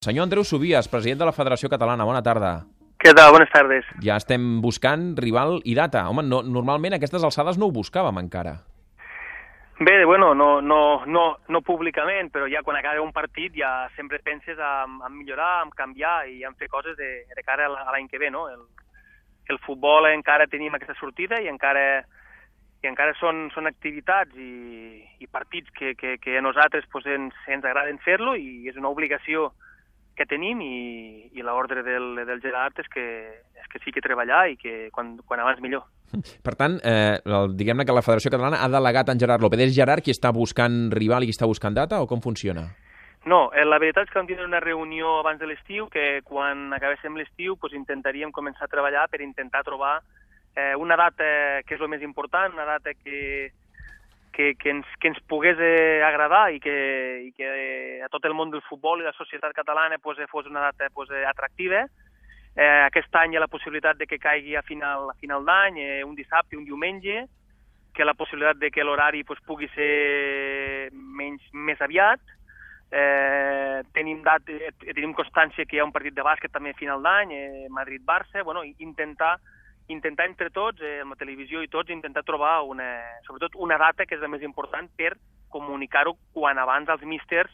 Senyor Andreu Subies, president de la Federació Catalana, bona tarda. Què tal? Bones tardes. Ja estem buscant rival i data. Home, no, normalment a aquestes alçades no ho buscàvem encara. Bé, bueno, no, no, no, no públicament, però ja quan acaba un partit ja sempre penses en, en millorar, en canviar i en fer coses de, de cara a l'any que ve, no? El, el futbol encara tenim aquesta sortida i encara, i encara són, són activitats i, i partits que, que, que a nosaltres pues, ens, ens agraden fer-lo i és una obligació que tenim i, i l'ordre del, del Gerard és que, és que sí que treballar i que quan, quan abans millor. Per tant, eh, diguem-ne que la Federació Catalana ha delegat en Gerard López. És Gerard qui està buscant rival i qui està buscant data o com funciona? No, eh, la veritat és que vam tindre una reunió abans de l'estiu que quan acabéssim l'estiu pues, intentaríem començar a treballar per intentar trobar eh, una data que és el més important, una data que, que, que, ens, que ens pogués eh, agradar i que, i que eh, a tot el món del futbol i la societat catalana pues, eh, fos una data pues, eh, atractiva. Eh, aquest any hi ha la possibilitat de que caigui a final, a final d'any, eh, un dissabte, un diumenge, que la possibilitat de que l'horari pues, pugui ser menys, més aviat. Eh, tenim, dat, eh, tenim constància que hi ha un partit de bàsquet també a final d'any, eh, Madrid-Barça, bueno, intentar intentar entre tots, eh, amb la televisió i tots, intentar trobar una, sobretot una data que és la més important per comunicar-ho quan abans als místers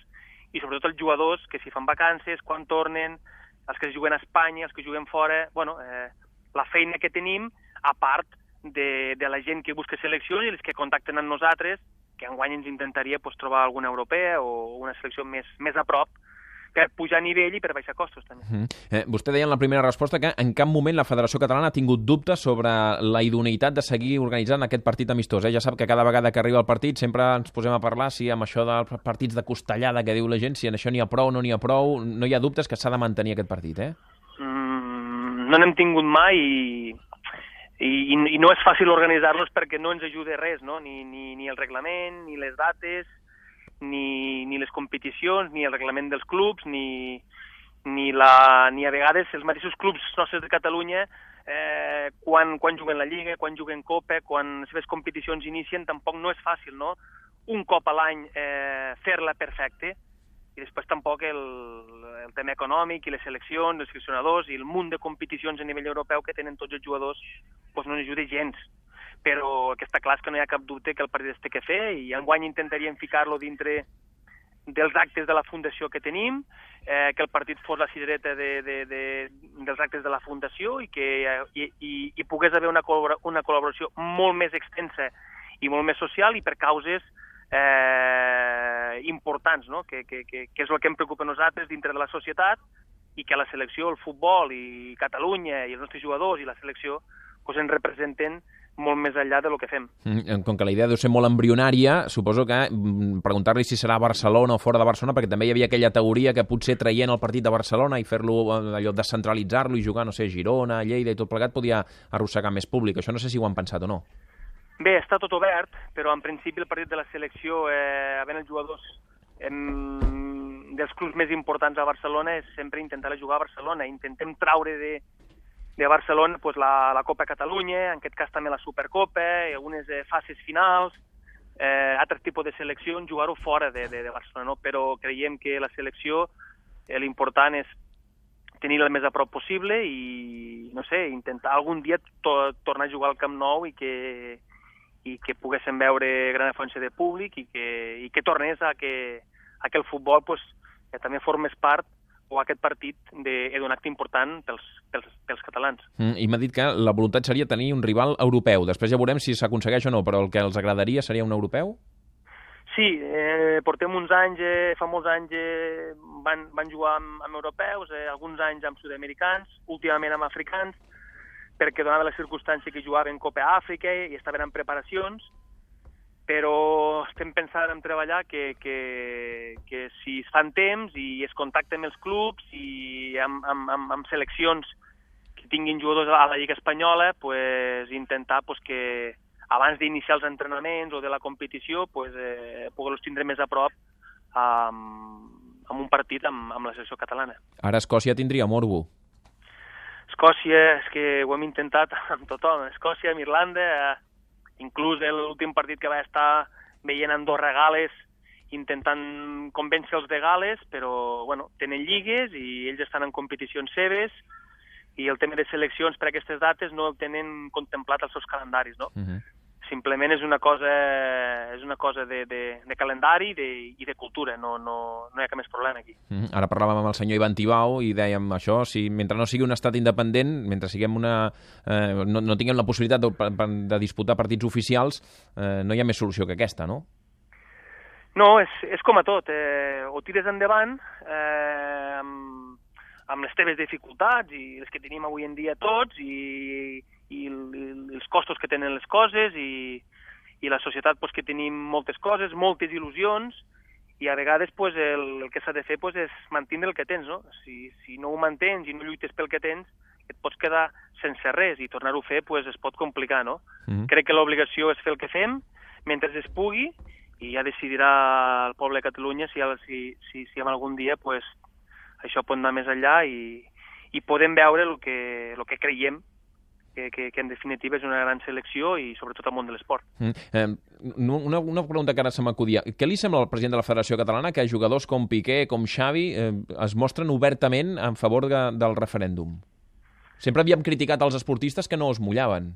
i sobretot els jugadors que si fan vacances, quan tornen, els que juguen a Espanya, els que juguen fora, bueno, eh, la feina que tenim, a part de, de la gent que busca seleccions i els que contacten amb nosaltres, que enguany ens intentaria pues, trobar alguna europea o una selecció més, més a prop, per pujar a nivell i per baixar costos, també. Uh -huh. eh, vostè deia en la primera resposta que en cap moment la Federació Catalana ha tingut dubtes sobre la idoneïtat de seguir organitzant aquest partit amistós. Eh? Ja sap que cada vegada que arriba el partit sempre ens posem a parlar si amb això dels partits de costellada que diu la gent, si en això n'hi ha prou o no n'hi ha prou, no hi ha dubtes que s'ha de mantenir aquest partit, eh? Mm, no n'hem tingut mai i, i, i no és fàcil organitzar-los perquè no ens ajuda res, no? Ni, ni, ni el reglament, ni les dates, ni, ni les competicions, ni el reglament dels clubs, ni, ni, la, ni a vegades els mateixos clubs nostres de Catalunya eh, quan, quan juguen la Lliga, quan juguen Copa, quan les seves competicions inicien, tampoc no és fàcil, no? Un cop a l'any eh, fer-la perfecte i després tampoc el, el tema econòmic i les seleccions, els seleccionadors i el munt de competicions a nivell europeu que tenen tots els jugadors doncs no n'ajuda gens però que està clar que no hi ha cap dubte que el partit es té que fer i enguany intentaríem ficar-lo dintre dels actes de la fundació que tenim, eh, que el partit fos la cirereta de, de, de, dels actes de la fundació i que i, i, i pogués haver una, col·labora, una col·laboració molt més extensa i molt més social i per causes eh, importants, no? que, que, que, que és el que em preocupa a nosaltres dintre de la societat i que la selecció, el futbol i Catalunya i els nostres jugadors i la selecció pues, ens representen molt més enllà de lo que fem. Mm, com que la idea deu ser molt embrionària, suposo que mm, preguntar-li si serà a Barcelona o fora de Barcelona, perquè també hi havia aquella teoria que potser traient el partit de Barcelona i fer-lo, eh, allò, descentralitzar-lo i jugar, no sé, Girona, Lleida i tot plegat, podia arrossegar més públic. Això no sé si ho han pensat o no. Bé, està tot obert, però en principi el partit de la selecció, eh, havent els jugadors en, dels clubs més importants a Barcelona, és sempre intentar jugar a Barcelona. Intentem traure de, de Barcelona pues, la, la Copa Catalunya, en aquest cas també la Supercopa, i algunes eh, fases finals, eh, altres tipus de seleccions, jugar-ho fora de, de, de Barcelona, no? però creiem que la selecció eh, l'important és tenir-la el més a prop possible i, no sé, intentar algun dia to tornar a jugar al Camp Nou i que, i que poguéssim veure gran afluència de públic i que, i que tornés a que, a que el futbol pues, que també formés part o aquest partit d'un acte important pels, pels, pels catalans. Mm, I m'ha dit que la voluntat seria tenir un rival europeu. Després ja veurem si s'aconsegueix o no, però el que els agradaria seria un europeu? Sí, eh, portem uns anys, eh, fa molts anys eh, van, van jugar amb, amb europeus, eh, alguns anys amb sud-americans, últimament amb africans, perquè donava la circumstància que jugaven Copa Àfrica i estaven en preparacions, però estem pensant en treballar que, que, que si es fan temps i es contacten amb els clubs i amb, amb, amb, amb seleccions que tinguin jugadors a la Lliga Espanyola, pues, intentar pues, que abans d'iniciar els entrenaments o de la competició pues, eh, poder-los tindre més a prop amb, amb un partit amb, amb la selecció catalana. Ara Escòcia tindria morbo. Escòcia, és que ho hem intentat amb tothom. Escòcia, amb Irlanda, eh, inclús l'últim partit que va estar veient Andorra Gales intentant convèncer els de Gales, però bueno, tenen lligues i ells estan en competicions seves i el tema de seleccions per a aquestes dates no el tenen contemplat als seus calendaris, no? Uh -huh. Simplement és una cosa, és una cosa de, de, de calendari de, i de cultura, no, no, no hi ha cap més problema aquí. Uh -huh. Ara parlàvem amb el senyor Ivan Tibau i dèiem això, si mentre no sigui un estat independent, mentre siguem una, eh, no, no tinguem la possibilitat de, de disputar partits oficials, eh, no hi ha més solució que aquesta, no? No, és, és com a tot. Eh, o tires endavant eh, amb, amb les teves dificultats i les que tenim avui en dia tots i, i, i els costos que tenen les coses i, i la societat pues, que tenim moltes coses, moltes il·lusions i a vegades pues, el, el que s'ha de fer pues, és mantenir el que tens. No? Si, si no ho mantens i no lluites pel que tens, et pots quedar sense res i tornar-ho a fer pues, es pot complicar. No? Mm -hmm. Crec que l'obligació és fer el que fem mentre es pugui i ja decidirà el poble de Catalunya si, si, si, si en algun dia pues, això pot anar més enllà i, i podem veure el que, el que creiem que, que, que en definitiva és una gran selecció i sobretot al món de l'esport. Mm. Eh, una, una pregunta que ara se m'acudia. Què li sembla al president de la Federació Catalana que jugadors com Piqué, com Xavi, eh, es mostren obertament en favor de, del referèndum? Sempre havíem criticat els esportistes que no es mullaven.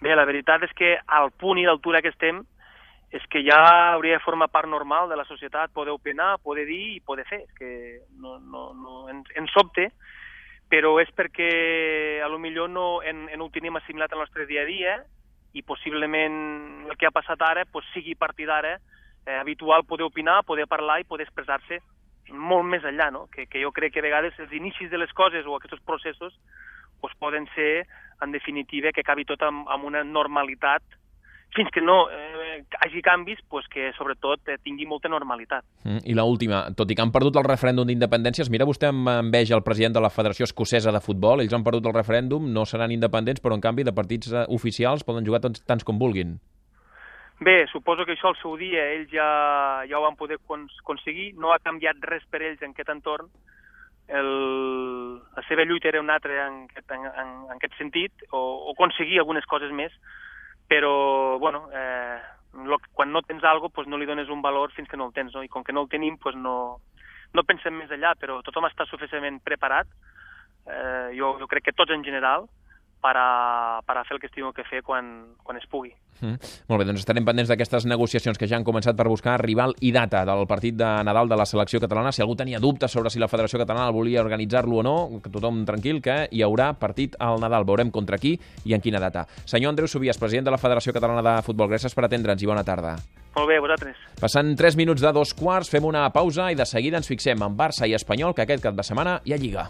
Bé, la veritat és que al punt i l'altura que estem, és que ja hauria de formar part normal de la societat poder opinar, poder dir i poder fer. És que no, no, no, ens, ens sobte, però és perquè a lo millor no, en, en ho tenim assimilat al nostre dia a dia i possiblement el que ha passat ara pues, sigui a partir d'ara eh, habitual poder opinar, poder parlar i poder expressar-se molt més enllà, no? que, que jo crec que a vegades els inicis de les coses o aquests processos pues, poden ser, en definitiva, que acabi tot amb, amb una normalitat fins que no eh, hagi canvis, pues que sobretot eh, tingui molta normalitat. Mm, I l última, tot i que han perdut el referèndum d'independència, es mira vostè amb enveja el president de la Federació Escocesa de Futbol, ells han perdut el referèndum, no seran independents, però en canvi de partits eh, oficials poden jugar tants, tants com vulguin. Bé, suposo que això al seu dia ells ja, ja ho van poder aconseguir, no ha canviat res per ells en aquest entorn, el, la seva lluita era una altra en, en, en, en aquest sentit, o, o aconseguir algunes coses més, però, bueno, eh, lo, quan no tens alguna cosa, pues no li dones un valor fins que no el tens, no? I com que no el tenim, pues no, no pensem més allà, però tothom està suficientment preparat, eh, jo, jo crec que tots en general, per a, per a fer el que estimo que fer quan, quan es pugui. Mm. Molt bé, doncs estarem pendents d'aquestes negociacions que ja han començat per buscar rival i data del partit de Nadal de la selecció catalana. Si algú tenia dubtes sobre si la Federació Catalana volia organitzar-lo o no, que tothom tranquil, que hi haurà partit al Nadal. Veurem contra qui i en quina data. Senyor Andreu Subies, president de la Federació Catalana de Futbol, gràcies per atendre'ns i bona tarda. Molt bé, vosaltres. Passant 3 minuts de dos quarts, fem una pausa i de seguida ens fixem en Barça i Espanyol, que aquest cap de setmana hi ha Lliga.